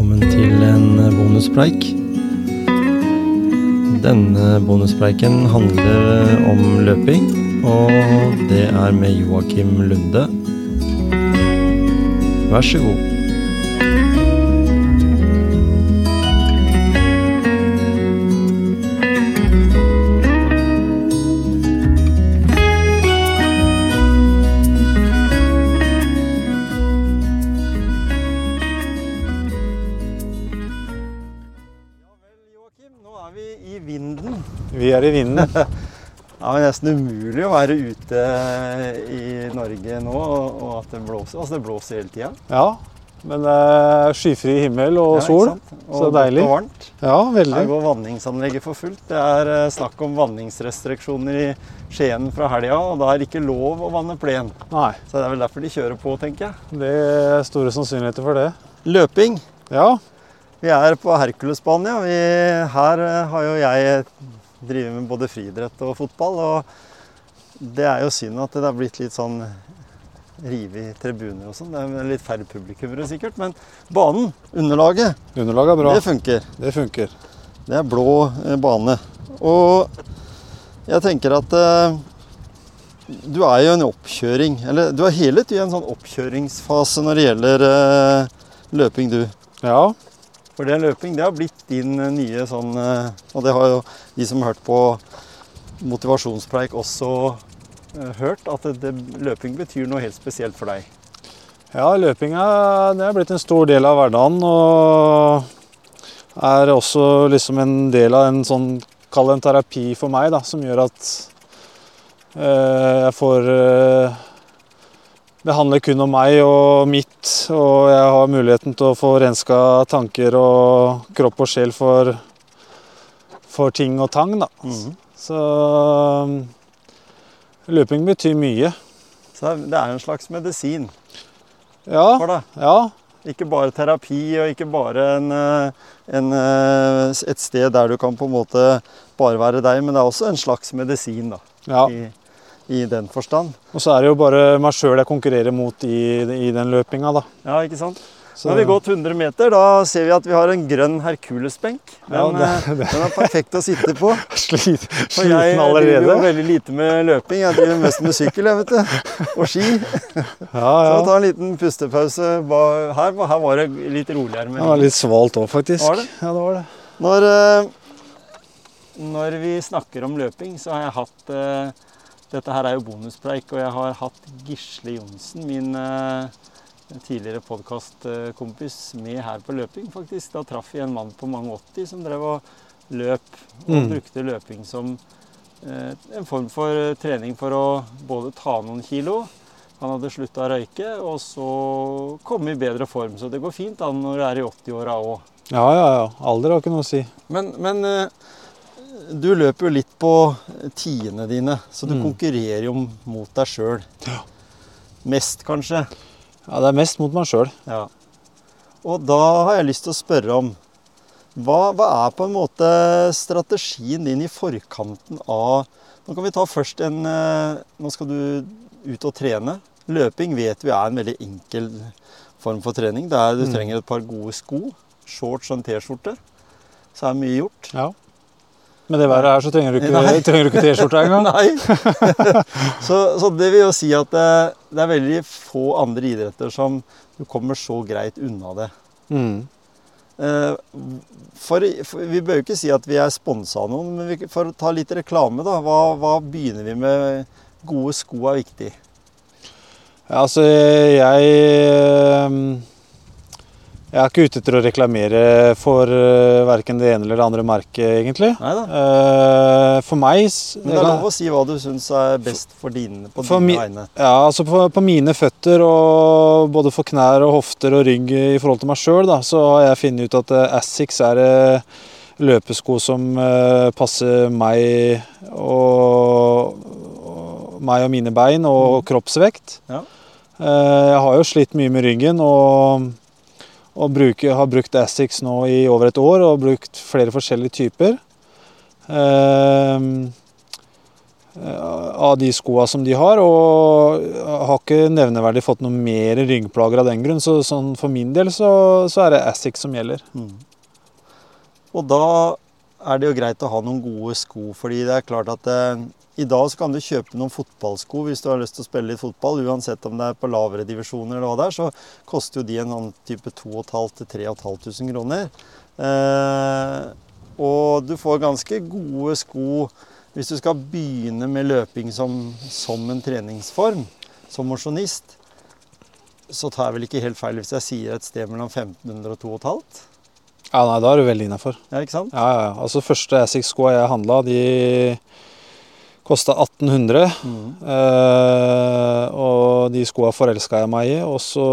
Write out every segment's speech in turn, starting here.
velkommen til en bonuspreik. Denne bonuspreiken handler om løping, og det er med Joakim Lunde. Vær så god. Er i vinden. Det er nesten umulig å være ute i Norge nå og og at det blåser. Altså det blåser hele tida. Ja, men det er skyfri himmel og sol. Så deilig. Og varmt. Ja, veldig. Her går vanningsanlegget for fullt. Det er eh, snakk om vanningsrestriksjoner i Skien fra helga, og da er det ikke lov å vanne plen. Nei, Så det er vel derfor de kjører på, tenker jeg. det er store sannsynligheter for det. Løping. Ja, Vi er på Herkulesbanen, ja. Vi, her eh, har jo jeg drevet med både friidrett og fotball. Og det er jo synd at det har blitt litt sånn rive i tribuner og sånn. Det er litt færre publikummere sikkert. Men banen, underlaget, underlaget er bra. det funker. Det funker. Det er blå eh, bane. Og jeg tenker at eh, du er jo en oppkjøring. Eller du er hele tiden i en sånn oppkjøringsfase når det gjelder eh, løping, du. Ja, For det løping det har blitt din eh, nye sånn eh, Og det har jo de som har hørt på motivasjonspreik også eh, hørt, at det, løping betyr noe helt spesielt for deg. ja løping er, blitt en stor del av hverdagen. Og er også liksom en del av en sånn, kall det en terapi for meg, da, som gjør at eh, jeg får eh, Det handler kun om meg og mitt, og jeg har muligheten til å få renska tanker og kropp og sjel for, for ting og tang, da. Så um, løping betyr mye. Så det er en slags medisin Ja, for deg. ja, Ikke bare terapi og ikke bare en, eh, en, eh, et sted der du kan på en måte bare være deg, men det er også en slags medisin da, ja. i, i den forstand. Og så er det jo bare meg sjøl jeg konkurrerer mot i, i den løpinga, da. Ja, ikke sant? Så, Nå har vi gått 100 meter. Da ser vi at vi har en grønn Herkulesbenk. Den, Ja, det- eh, den er perfekt å sitte på. Slit, allerede. jeg sliten driver jo veldig lite med løping. Jeg driver mest med sykkel, jeg, vet du. Og ski. Ja, Så ja. ta en liten pustepause. Her, her var det litt roligere. Det var litt svalt òg, faktisk. Var det? Ja, det var det. når, eh, når vi snakker om løping, så har jeg hatt eh, Dette her er jo bonuspreik, og jeg har hatt Gisle Johnsen, min tidligere podkastkompis, med her på løping, faktisk. Da traff vi en mann på mange 80 som drev og løp, og Mm. brukte løping som eh, en form for eh, trening for å både ta noen kilo Han hadde slutta å røyke, og så komme i bedre form. Så det går fint an når du er i 80-åra òg. Ja, ja, ja. Alder har ikke noe å si. Men, men eh, du løper jo litt på tiende dine, så du Mm. konkurrerer jo mot deg sjøl. Ja. Mest, kanskje. Ja, Det er mest mot meg sjøl. Ja. Og da har jeg lyst til å spørre om hva, hva er på en måte strategien din i forkanten av Nå kan vi ta først en eh, Nå skal du ut og trene. Løping vet vi er en veldig enkel form for trening. Det er, du Mm. trenger et par gode sko, shorts og en T-skjorte. Så er mye gjort. Ja. Med det været her så trenger du ikke, trenger du ikke T-skjorte engang. Nei. så, så det vil jo si at det, det er veldig få andre idretter som du kommer så greit unna det. Mm. Eh, For, for Vi bør jo ikke si at vi er sponsa av noen, men vi, for å ta litt reklame, da. Hva, hva begynner vi med? Gode sko er viktig. Ja, altså, jeg ehm, Jeg er ikke ute etter å reklamere for uh, verken det ene eller det andre merket, egentlig. Nei da. Eh, for meg Men det er lov å si hva du syns er best for dine, på For dine egne. vegne. Ja, altså på, på mine føtter, og både for knær og hofter og rygg i forhold til meg sjøl, så har jeg funnet ut at uh, Assix er uh, løpesko som uh, passer meg og, og meg og mine bein og kroppsvekt. Ja. Eh, jeg har jo slitt mye med ryggen og, og bruker, har brukt Assix nå i over et år og brukt flere forskjellige typer. Eh, av de skoa som de har, og har ikke nevneverdig fått noe mer ryggplager av den grunn. Så sånn for min del så, så er det Assix som gjelder. Mm. Og da er det jo greit å ha noen gode sko, fordi det er klart at eh, i dag så kan du kjøpe noen fotballsko hvis du har lyst til å spille litt fotball. Uansett om det er på lavere divisjoner eller hva det er, så koster jo de en sånn type 2500-3500 kroner. Eh, og du får ganske gode sko hvis du skal begynne med løping som, som en treningsform, som mosjonist. Så tar jeg vel ikke helt feil hvis jeg sier et sted mellom 1500 og 2500. Ja, nei, da er du veldig innafor. Ja, ikke sant? Ja, ja, ja. Altså, første Asics-skoa jeg handla, de kosta 1800. Mm. Eh, og de skoa forelska jeg meg i. Og så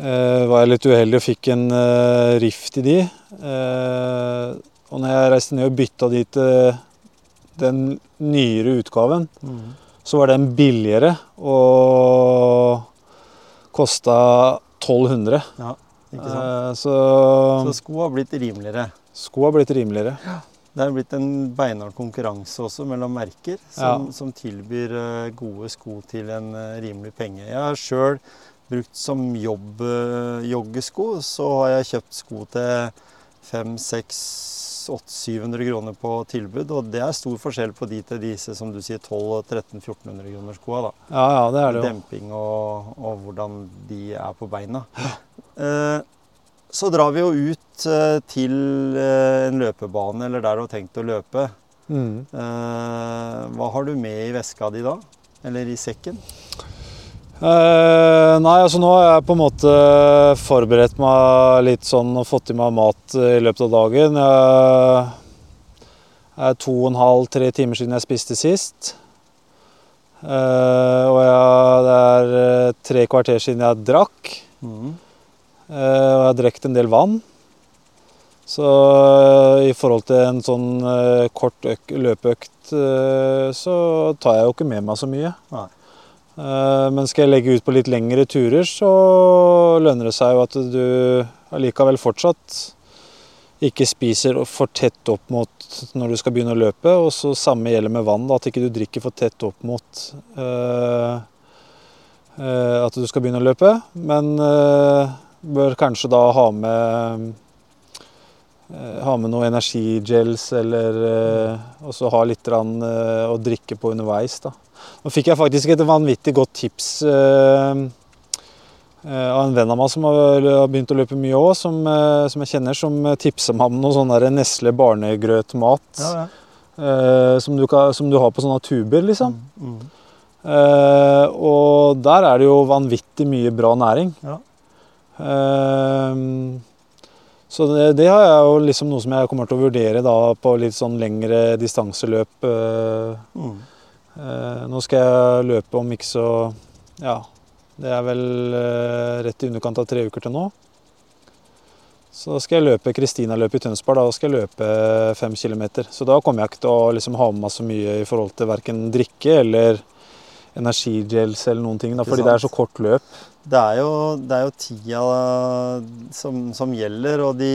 eh, var jeg litt uheldig og fikk en eh, rift i de. Eh, og når jeg reiste ned og bytta de til den nyere utgaven, Mm. så var den billigere og kosta 1200. Ikke sant? Eh, så Så sko har blitt rimeligere. sko har blitt rimeligere. Det er blitt en beinhard konkurranse også mellom merker som, Ja. som tilbyr eh, gode sko til en eh, rimelig penge. Jeg har sjøl brukt som jobb eh, joggesko, så har jeg kjøpt sko til 500-700 kroner på tilbud. Og det er stor forskjell på de til disse som du sier 1200-1400 kroner skoa. Ja, ja, det er det jo. Demping og, og hvordan de er på beina. Eh, så drar vi jo ut eh, til eh, en løpebane eller der du har tenkt å løpe. Mm. Eh, hva har du med i veska di da? Eller i sekken? Eh, nei, altså nå har jeg på en måte forberedt meg litt sånn og fått i meg mat i løpet av dagen. Det er to og en halv, tre timer siden jeg spiste sist. Eh, og jeg, det er tre kvarter siden jeg drakk. Mhm. Eh, og jeg har drukket en del vann. Så eh, i forhold til en sånn eh, kort øk, løpeøkt, så tar jeg jo ikke med meg så mye. Nei. Men skal jeg legge ut på litt lengre turer, så lønner det seg jo at du allikevel fortsatt ikke spiser for tett opp mot når du skal begynne å løpe. Og så samme gjelder med vann, da, at ikke du drikker for tett opp mot uh, uh, at du skal begynne å løpe. Men eh, bør kanskje da ha med eh, ha med noe energigels eller Og også ha litt eh, å drikke på underveis. da. Nå fikk jeg faktisk et vanvittig godt tips eh, eh, av en venn av meg som har, begynt å løpe mye òg, som, eh, som jeg kjenner, som tipser meg om noe sånn Nesle barnegrøtmat Ja, ja. eh, som, du kan, som du har på sånne tuber, liksom. Mm, Eh, og der er det jo vanvittig mye bra næring. Ja. Eh, så det, det har jeg jo liksom noe som jeg kommer til å vurdere da på litt sånn lengre distanseløp. Eh, Mhm. eh, nå skal jeg løpe om ikke så Ja, det er vel eh, rett i underkant av tre uker til nå. Så skal jeg løpe Kristina-løpet i Tønsberg. Da skal jeg løpe fem kilometer. Så da kommer jeg ikke til å liksom ha med meg så mye i forhold til verken drikke eller energigels eller noen ting. Da, fordi det er så kort løp. Det er jo, det er jo tida som, som gjelder, og de,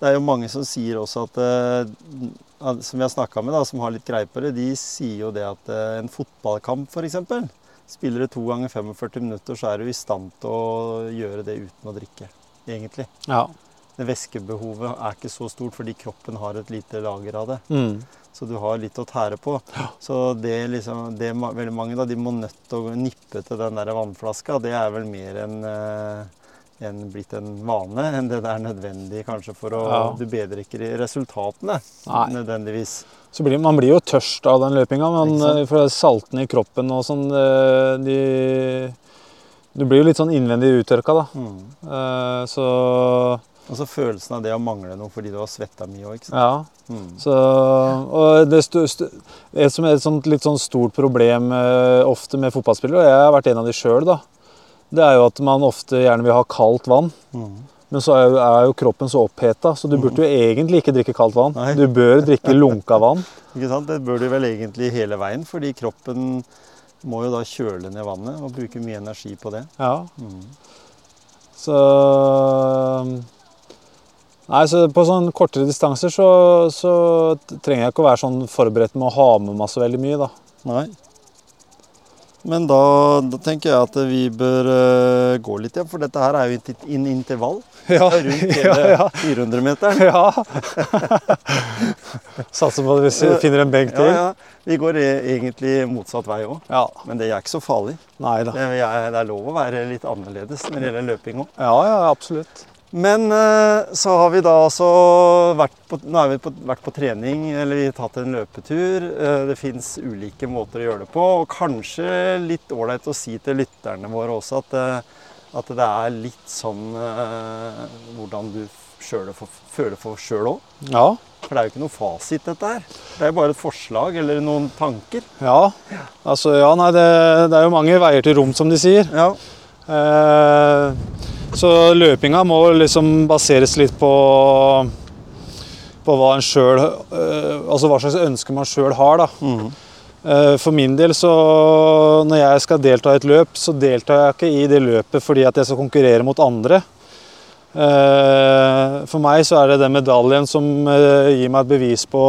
det er jo mange som sier også at eh, Som vi har snakka med, da, som har litt greie på det, de sier jo det at eh, en fotballkamp f.eks. Spiller du to ganger 45 minutter, så er du i stand til å gjøre det uten å drikke. Egentlig. Ja. Det væskebehovet er ikke så stort fordi kroppen har et lite lager av det. Mm. Så du har litt å tære på. Så det liksom, det veldig mange da, de må nødt til å nippe til den der vannflaska. Det er vel mer enn en blitt en vane enn det det er nødvendig kanskje for å Ja. Du bedrer ikke resultatene Nei. nødvendigvis. Så blir, man blir jo tørst av den løpinga, men eh, for saltene i kroppen og sånn eh, de, Du blir jo litt sånn innvendig uttørka, da. Mm. Eh, Så Og så følelsen av det å mangle noe fordi du har svetta mye òg, ja. Mm. Så, og det et som er et sånt, litt sånn stort problem eh, ofte med fotballspillere, og jeg har vært en av de sjøl, da, det er jo at man ofte gjerne vil ha kaldt vann. Mm. Men så er jo, er jo kroppen så oppheta, så du burde jo egentlig ikke drikke kaldt vann. Nei. Du bør drikke lunka vann. Ikke sant? Det bør du vel egentlig hele veien, fordi kroppen må jo da kjøle ned vannet og bruke mye energi på det. Ja, Mm. så Nei, så På sånn kortere distanser så, så trenger jeg ikke å være sånn forberedt med å ha med meg så veldig mye. da. Nei. Men da, da tenker jeg at vi bør uh, gå litt igjen, for dette her er jo et in intervall. Ja, rundt ja, hele ja. 400-meteren. ja. Satser på at vi finner en benk til. ja. ja. Vi går e egentlig motsatt vei òg, Ja. men det er ikke så farlig. Nei da. Det er, det er lov å være litt annerledes når det gjelder løping òg. Ja, ja, absolutt. Men eh, så har vi da altså vært på, nå har vi på, vært på trening, eller vi har tatt en løpetur. Eh, Det fins ulike måter å gjøre det på. Og kanskje litt ålreit å si til lytterne våre også at, eh, at det er litt sånn eh, hvordan du sjøl for, føler for sjøl òg. Ja. For det er jo ikke noe fasit, dette her. Det er jo bare et forslag eller noen tanker. Ja. Altså, ja, nei, det, det er jo mange veier til rom, som de sier. Ja. Eh, så løpinga må liksom baseres litt på på hva en sjøl Altså hva slags ønsker man sjøl har, da. Mhm. Eh, For min del så Når jeg skal delta i et løp, så deltar jeg ikke i det løpet fordi at jeg skal konkurrere mot andre. Eh, For meg så er det den medaljen som eh, gir meg et bevis på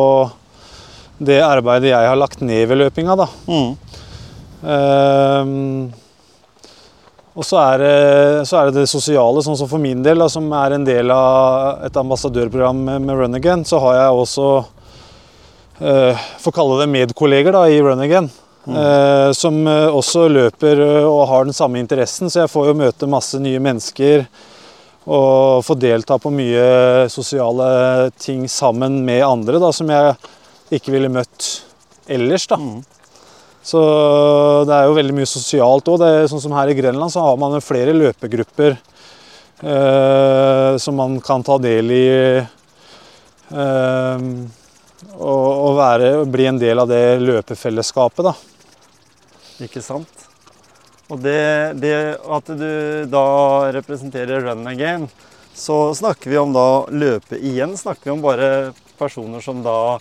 det arbeidet jeg har lagt ned ved løpinga, da. Mhm. Og så er, det, så er det det sosiale, sånn som for min del, da, som er en del av et ambassadørprogram med, med Run Again, så har jeg også uh, Får kalle det medkolleger da, i Run Again. eh, som eh, også løper og har den samme interessen, så jeg får jo møte masse nye mennesker. Og få delta på mye sosiale ting sammen med andre da, som jeg ikke ville møtt ellers. da. Mhm. Så det er jo veldig mye sosialt òg. Sånn som her i Grenland så har man flere løpegrupper eh, som man kan ta del i. Eh, og, og være, bli en del av det løpefellesskapet, da. Ikke sant? Og det, det at du da representerer Run Again, så snakker vi om da løpe igjen. Snakker vi om bare personer som da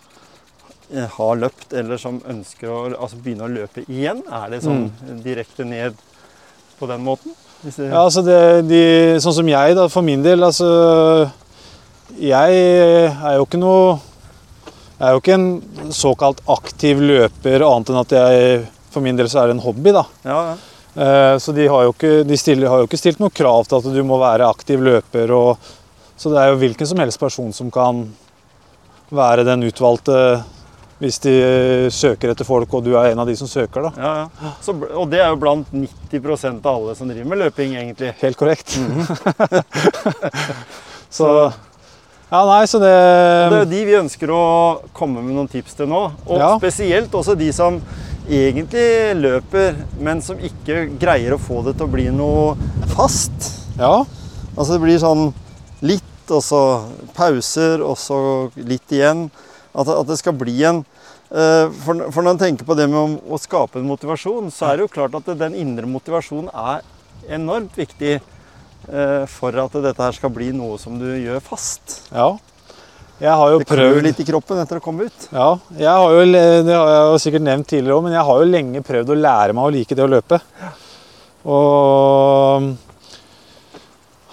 har løpt, eller som ønsker å altså begynne å løpe igjen? Er det sånn direkte ned på den måten? Ja, altså det, de, sånn som jeg, da, for min del, altså Jeg er jo ikke noe Jeg er jo ikke en såkalt aktiv løper, annet enn at jeg For min del så er det en hobby, da. ja, ja. Eh, Så de har jo ikke, de stiller, har jo ikke stilt noe krav til at du må være aktiv løper. Og, så det er jo hvilken som helst person som kan være den utvalgte hvis de søker etter folk, og du er en av de som søker. da. ja, ja. Så, og det er jo blant 90% av alle som driver med løping, egentlig. Helt korrekt. så Ja, nei, så det Det er jo de vi ønsker å komme med noen tips til nå. Og Ja. spesielt også de som egentlig løper, men som ikke greier å få det til å bli noe fast. Ja. Altså det blir sånn litt, og så pauser, og så litt igjen. At, at det skal bli en eh, for, for når en tenker på det med å, å skape en motivasjon, så er det jo klart at den indre motivasjonen er enormt viktig eh, for at dette her skal bli noe som du gjør fast. ja. Jeg har jo Det prøvd litt i kroppen etter å komme ut. Ja, jeg har jo, det har jeg jo sikkert nevnt tidligere òg, men jeg har jo lenge prøvd å lære meg å like det å løpe. Og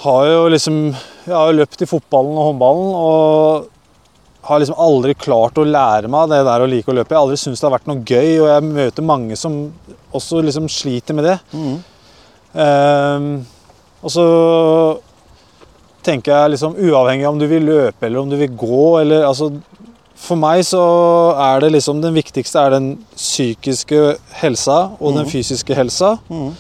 har jo liksom Jeg har jo løpt i fotballen og håndballen og har liksom aldri klart å lære meg det der å like å løpe. Jeg har aldri syntes det har vært noe gøy, og jeg møter mange som også liksom sliter med det. Ehm, og så tenker jeg liksom uavhengig av om du vil løpe eller om du vil gå eller altså For meg så er det liksom den viktigste er den psykiske helsa og den Mhm. fysiske helsa. Mm.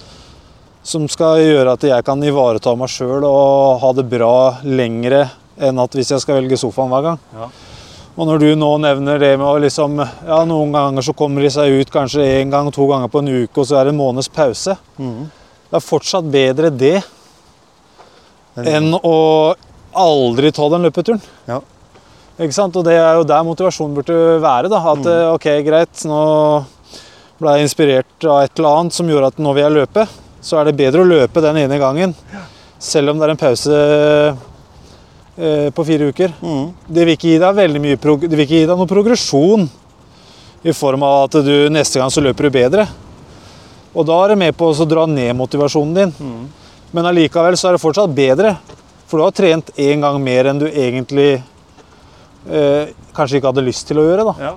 Som skal gjøre at jeg kan ivareta meg sjøl og ha det bra lengre enn at hvis jeg skal velge sofaen hver gang. Ja. Og når du nå nevner det med å liksom Ja, noen ganger så kommer de seg ut kanskje én gang, to ganger på en uke, og så er det en måneds pause. Mm. Det er fortsatt bedre det enn å aldri ta den løpeturen. Ja. Ikke sant? Og det er jo der motivasjonen burde være. da, At Mm. eh, ok, greit, nå ble jeg inspirert av et eller annet som gjorde at nå vil jeg løpe. Så er det bedre å løpe den ene gangen, selv om det er en pause på fire uker. Mm. Det vil ikke gi deg veldig mye det vil ikke gi deg noen progresjon i form av at du neste gang så løper du bedre. Og da er det med på å dra ned motivasjonen din. Mm. Men allikevel så er det fortsatt bedre For du har trent én gang mer enn du egentlig eh, kanskje ikke hadde lyst til å gjøre. da. Ja.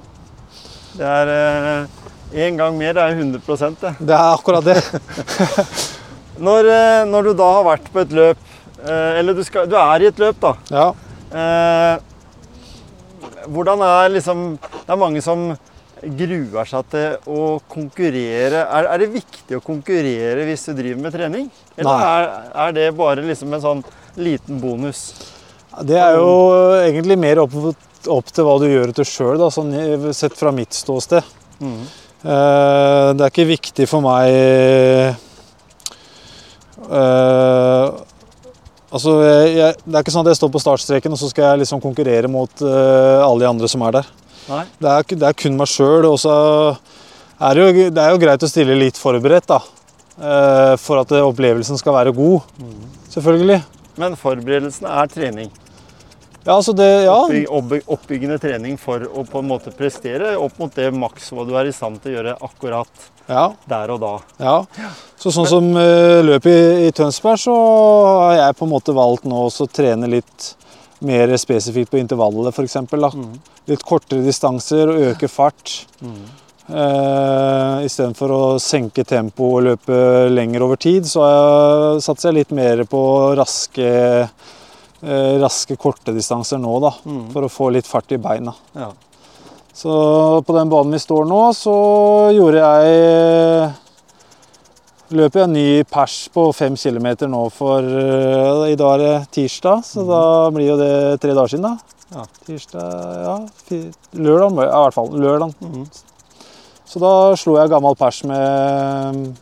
Det er én gang mer, det er 100 det. Det er akkurat det. Når, eh, når du da har vært på et løp, eh, eller du, skal, du er i et løp, da. Ja. Eh, hvordan er liksom Det er mange som gruer seg til å konkurrere. Er, er det viktig å konkurrere hvis du driver med trening? Eller er, er det bare liksom en sånn liten bonus? Det er jo egentlig mer opp, opp til hva du gjør til sjøl, sånn, sett fra mitt ståsted. Mm. Eh, det er ikke viktig for meg eh, Altså, jeg, Det er ikke sånn at jeg står på startstreken og så skal jeg liksom konkurrere mot uh, alle de andre som er der. Det er, det er kun meg sjøl. Og så er det, jo, det er jo greit å stille litt forberedt, da. Uh, for at eh, opplevelsen skal være god. Selvfølgelig. Men forberedelsen er trening. Ja, altså det Ja. Oppbyg, oppby- oppbyggende trening for å på en måte prestere opp mot det maks hva du er i stand til å gjøre akkurat ja. der og da. Ja. Så sånn som uh, løpet i, i Tønsberg, så har jeg på en måte valgt nå å trene litt mer spesifikt på intervallet, f.eks. Mm. Litt kortere distanser og øke fart. Mm. Uh, Istedenfor å senke tempo og løpe lenger over tid, så satser jeg litt mer på raske, eh, raske korte distanser nå, da. Mm. For å få litt fart i beina. Ja. Så på den banen vi står nå, så gjorde jeg Løp jeg en ny pers på fem km nå for eh, I dag er det tirsdag, så da blir jo det tre dager siden, da. Ja. Tirsdag Ja, lørdag, i hvert fall. Lørdag. Mm. Så da slo jeg gammel pers med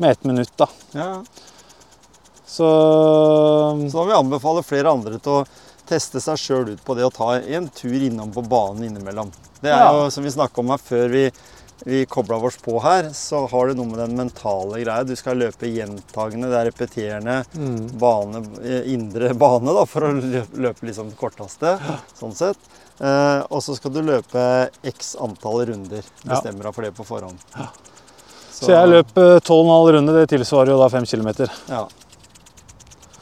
med ett minutt, da. ja. Så Så da vil jeg anbefale flere andre til å teste seg sjøl ut på det å ta en tur innom på banen innimellom. Det er Ja. jo, som vi snakka om her før vi, vi kobla oss på her, så har det noe med den mentale greia. Du skal løpe gjentagende, det er repeterende mm, bane, eh, indre bane da, for å løpe, løpe liksom korteste. Sånn sett. Eh, og så skal du løpe x antall runder. Bestemmer deg for det på forhånd. så jeg løp eh, 12,5 runder. Det tilsvarer jo da 5 km. Ja.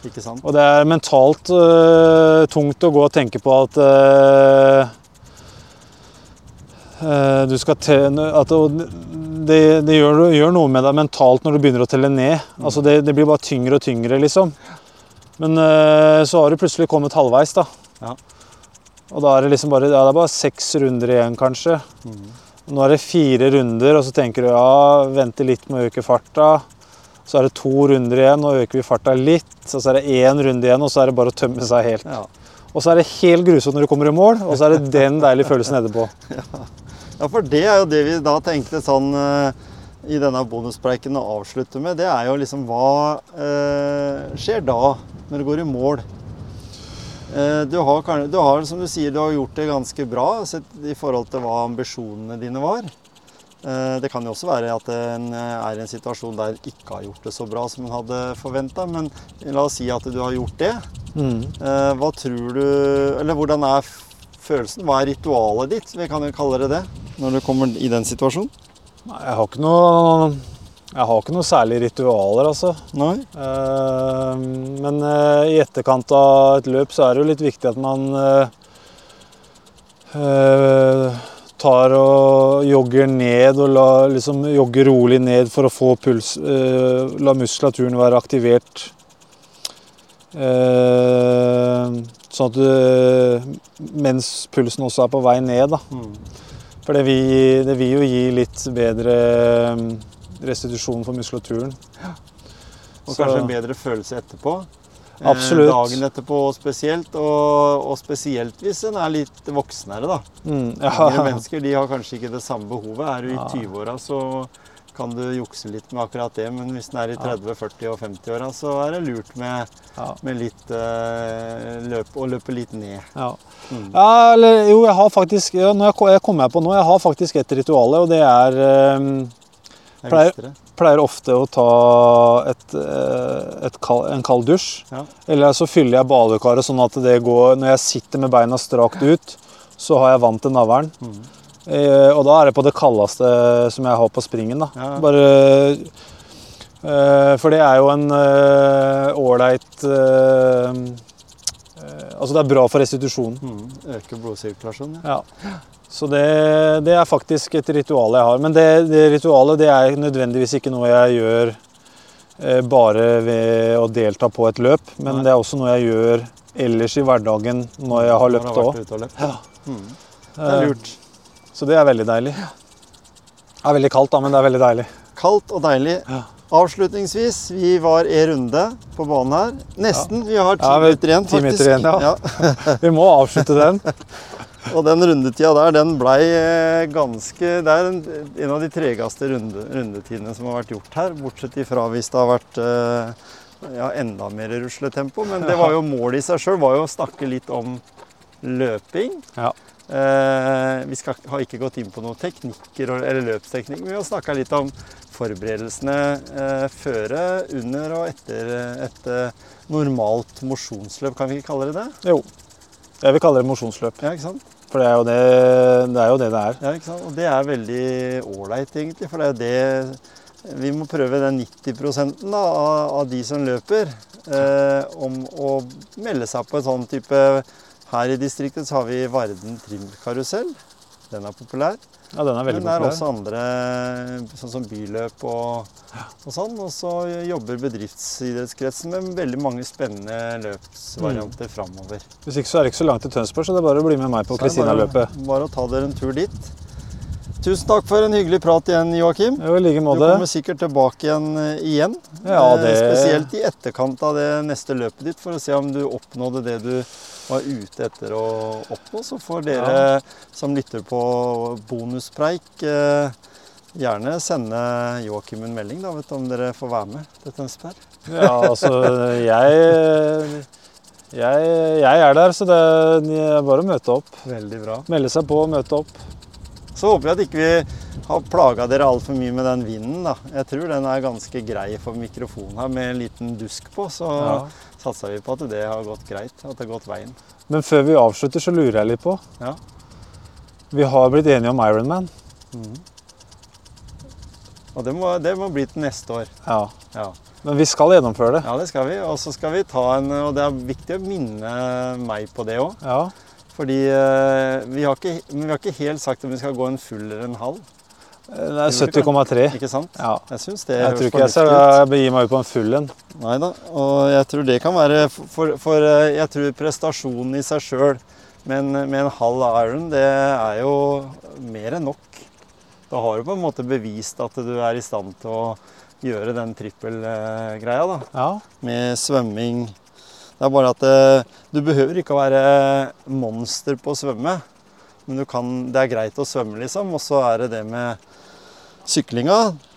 Ikke sant? Og det er mentalt uh, tungt å gå og tenke på at uh, uh, du skal te at det, det, gjør, gjør noe med deg mentalt når du begynner å telle ned. Altså det, det blir bare tyngre og tyngre, liksom. Men så har du plutselig kommet halvveis, da. Ja. Og da er det liksom bare, ja, det er bare seks runder igjen, kanskje. Mm. Nå er det fire runder, og så tenker du ja, vente litt med å øke farta. Så er det to runder igjen, og øker vi farta litt. Så er det én runde igjen, og så er det bare å tømme seg helt. Ja. Og så er det helt grusomt når du kommer i mål, og så er det den deilige følelsen etterpå. Ja, for det er jo det vi da tenkte sånn eh, i denne bonuspreiken å avslutte med. Det er jo liksom hva eh, skjer da, når du går i mål? Eh, du, har, du har, som du sier, du har gjort det ganske bra sett i forhold til hva ambisjonene dine var. Eh, det kan jo også være at en eh, er i en situasjon der en ikke har gjort det så bra som en hadde forventa, men la oss si at du har gjort det. Mm. Eh, hva tror du Eller hvordan er følelsen? Hva er ritualet ditt? Vi kan jo kalle det det. Når du kommer i den situasjonen? Nei, Jeg har ikke noe jeg har ikke noe særlig ritualer, altså. Nei? Men i etterkant av et løp så er det jo litt viktig at man tar og jogger ned og la, liksom jogger rolig ned for å få puls eh, La muskulaturen være aktivert. Eh, sånn at du, mens pulsen også er på vei ned, da. Mm. For det vil, det vil jo gi litt bedre eh, restitusjon for muskulaturen. Og Så- kanskje en bedre følelse etterpå. Eh, Absolutt. dagen etterpå spesielt, og, og spesielt hvis en er litt voksnere, da. Mm, Yngre mennesker de har kanskje ikke det samme behovet. Er du i Ja. 20-åra, så kan du jukse litt med akkurat det, men hvis en er i 30-, 40- og 50-åra, så er det lurt med, Ja. med litt eh, løp, å løpe litt ned. Ja. Mm. ja, eller jo, jeg har faktisk ja, når jeg, jeg kommer på nå, jeg har faktisk et ritual, og det er eh, Jeg Pleier- visste det. Pleier ofte å ta et, eh, et kald, en kald dusj. Ja. Eller så fyller jeg badekaret sånn at det går Når jeg sitter med beina strakt ut, så har jeg vann til navlen. Mm. Eh, og da er det på det kaldeste som jeg har på springen. da. Ja. Bare Eh, For det er jo en eh, ålreit eh, Altså det er bra for restitusjonen. Mm. øker blodsirkulasjonen. Ja. Ja. Så det, det er faktisk et ritual jeg har. Men det, det ritualet det er nødvendigvis ikke noe jeg gjør eh, bare ved å delta på et løp, men Nei. det er også noe jeg gjør ellers i hverdagen når jeg har løpt òg. Ja. Mm. Det er lurt. Så det er veldig deilig. Det er veldig kaldt, da, men det er veldig deilig. Kaldt og deilig. Ja. Avslutningsvis, vi var en runde på banen her. Nesten. Vi har ti Ja, minutter igjen, ti faktisk. minutter igjen, ja. Vi må avslutte den. Og den rundetida der, den blei eh, ganske Det er en, en av de tregeste runde, rundetidene som har vært gjort her. Bortsett ifra hvis det har vært eh, ja, enda mer rusletempo. Men det var jo målet i seg sjøl, var jo å snakke litt om løping. Ja. Eh, vi skal, har ikke gått inn på noen teknikker eller løpsteknikk, men vi har snakka litt om forberedelsene eh, føre, under og etter et eh, normalt mosjonsløp. Kan vi ikke kalle det det? Jo. Jeg vil kalle det mosjonsløp. Ja, ikke sant? For det er jo det det er. Jo det, det er. Ja, ikke sant? Og det er veldig ålreit, egentlig. For det er jo det Vi må prøve den 90 da, av, av de som løper, eh, om å melde seg på en sånn type Her i distriktet så har vi Varden trimkarusell. Den er populær. Ja, den er veldig Men det er populær. også andre, sånn som byløp og, og sånn. Og så jobber bedriftsidrettskretsen med veldig mange spennende løpsvarianter Mm. framover. Hvis ikke så er det ikke så langt til Tønsberg, så det er bare å bli med meg på er bare- Kristina-løpet. Bare å ta dere en tur dit. Tusen takk for en hyggelig prat igjen, Joakim. Jo, like Du kommer sikkert tilbake igjen eh, igjen. Ja, Eh, det- Spesielt i etterkant av det neste løpet ditt, for å se om du oppnådde det du var ute etter å oppnå. Så får dere som lytter på bonuspreik, eh, gjerne sende Joakim en melding da, vet du, om dere får være med til Tønsberg. Ja, altså jeg, jeg Jeg er der, så det er bare å møte opp. Veldig bra. Melde seg på og møte opp. Så håper jeg at ikke vi har plaga dere altfor mye med den vinden. da. Jeg tror den er ganske grei for mikrofonen her, med en liten dusk på. Så Ja. satser vi på at det har gått greit, at det har gått veien. Men før vi avslutter, så lurer jeg litt på Ja. Vi har blitt enige om Ironman. Og det må, det må bli til neste år. Ja. Ja. Men vi skal gjennomføre det. ja, det skal vi. Og så skal vi ta en Og det er viktig å minne meg på det òg. Ja. Fordi eh, vi har, ikke, men vi har ikke helt sagt om vi skal gå en full eller en halv. Det er 70,3. Ikke sant? Ja. Jeg syns det Jeg tror ikke jeg skal begi meg ut på en full en. Nei da, og jeg tror det kan være For, for eh, jeg tror prestasjonen i seg sjøl med, med en halv iron, det er jo mer enn nok. Da har du på en måte bevist at du er i stand til å gjøre den trippelgreia, da. Ja. Med svømming. Det er bare at eh, du behøver ikke å være monster på å svømme. Men du kan, det er greit å svømme, liksom. Og så er det det med syklinga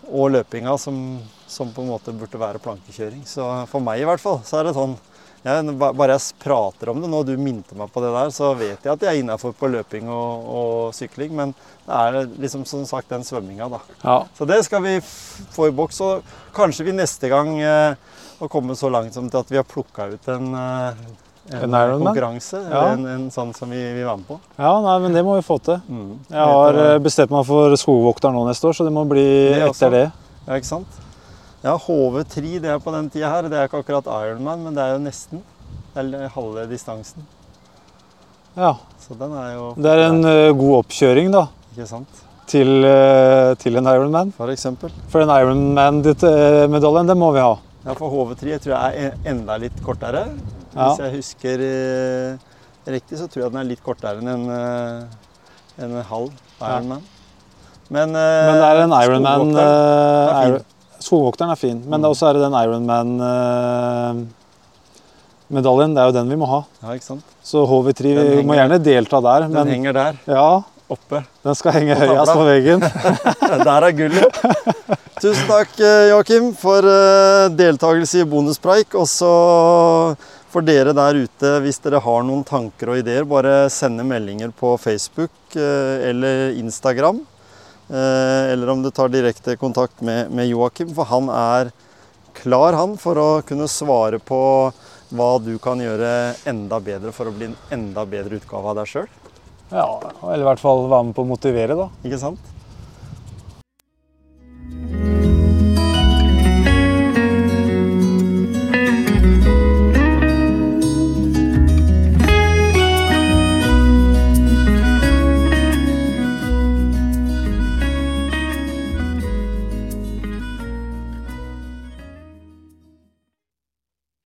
og løpinga som, som på en måte burde være plankekjøring. Så for meg i hvert fall, så er det sånn ja, Bare jeg prater om det nå, du minte meg på det der, så vet jeg at jeg er innafor på løping og, og sykling. Men det er liksom som sagt den svømminga, da. ja. Så det skal vi få i boks. Og kanskje vi neste gang eh, har komme så langt som til at vi har plukka ut en, en, En Ironman? konkurranse. Ja. En, en sånn som vi vi, var med på. ja, nei, men det må vi få til. Mm. Jeg har eh, bestemt meg for skogvokter nå neste år, så det må bli Det etter det. Ja, ikke sant? Ja, HV3 det er på den tida her. Det er ikke akkurat Ironman, men det er jo nesten. Det er halve distansen. Ja. Så den er jo Det er en eh, god oppkjøring da, Ikke sant? til, eh, til en Ironman. For eksempel. For den Ironman-medaljen, den må vi ha. Ja, for HV3 tror jeg er enda litt kortere. Hvis jeg husker eh, riktig, så tror jeg den er litt kortere enn en, eh, en halv Ironman. Men, eh, Men det er en Ironman skogvokteren er fin. Skogvokteren er fin, men Mm. også er det den Ironman-medaljen. Det er jo den vi må ha. Ja, ikke sant? Så HV3 Den vi må gjerne delta der, Den men henger der ja, oppe. den skal henge høyest på veggen. Der er gullet. Tusen takk, eh, Joakim, for eh, deltakelse i bonuspreik. Og så for dere der ute, hvis dere har noen tanker og ideer, bare sende meldinger på Facebook eh, eller Instagram. Eh, Eller om du tar direkte kontakt med, med Joakim, for han er klar han for å kunne svare på hva du kan gjøre enda bedre for å bli en enda bedre utgave av deg sjøl. Ja, eller i hvert fall være med på å motivere, da. Ikke sant?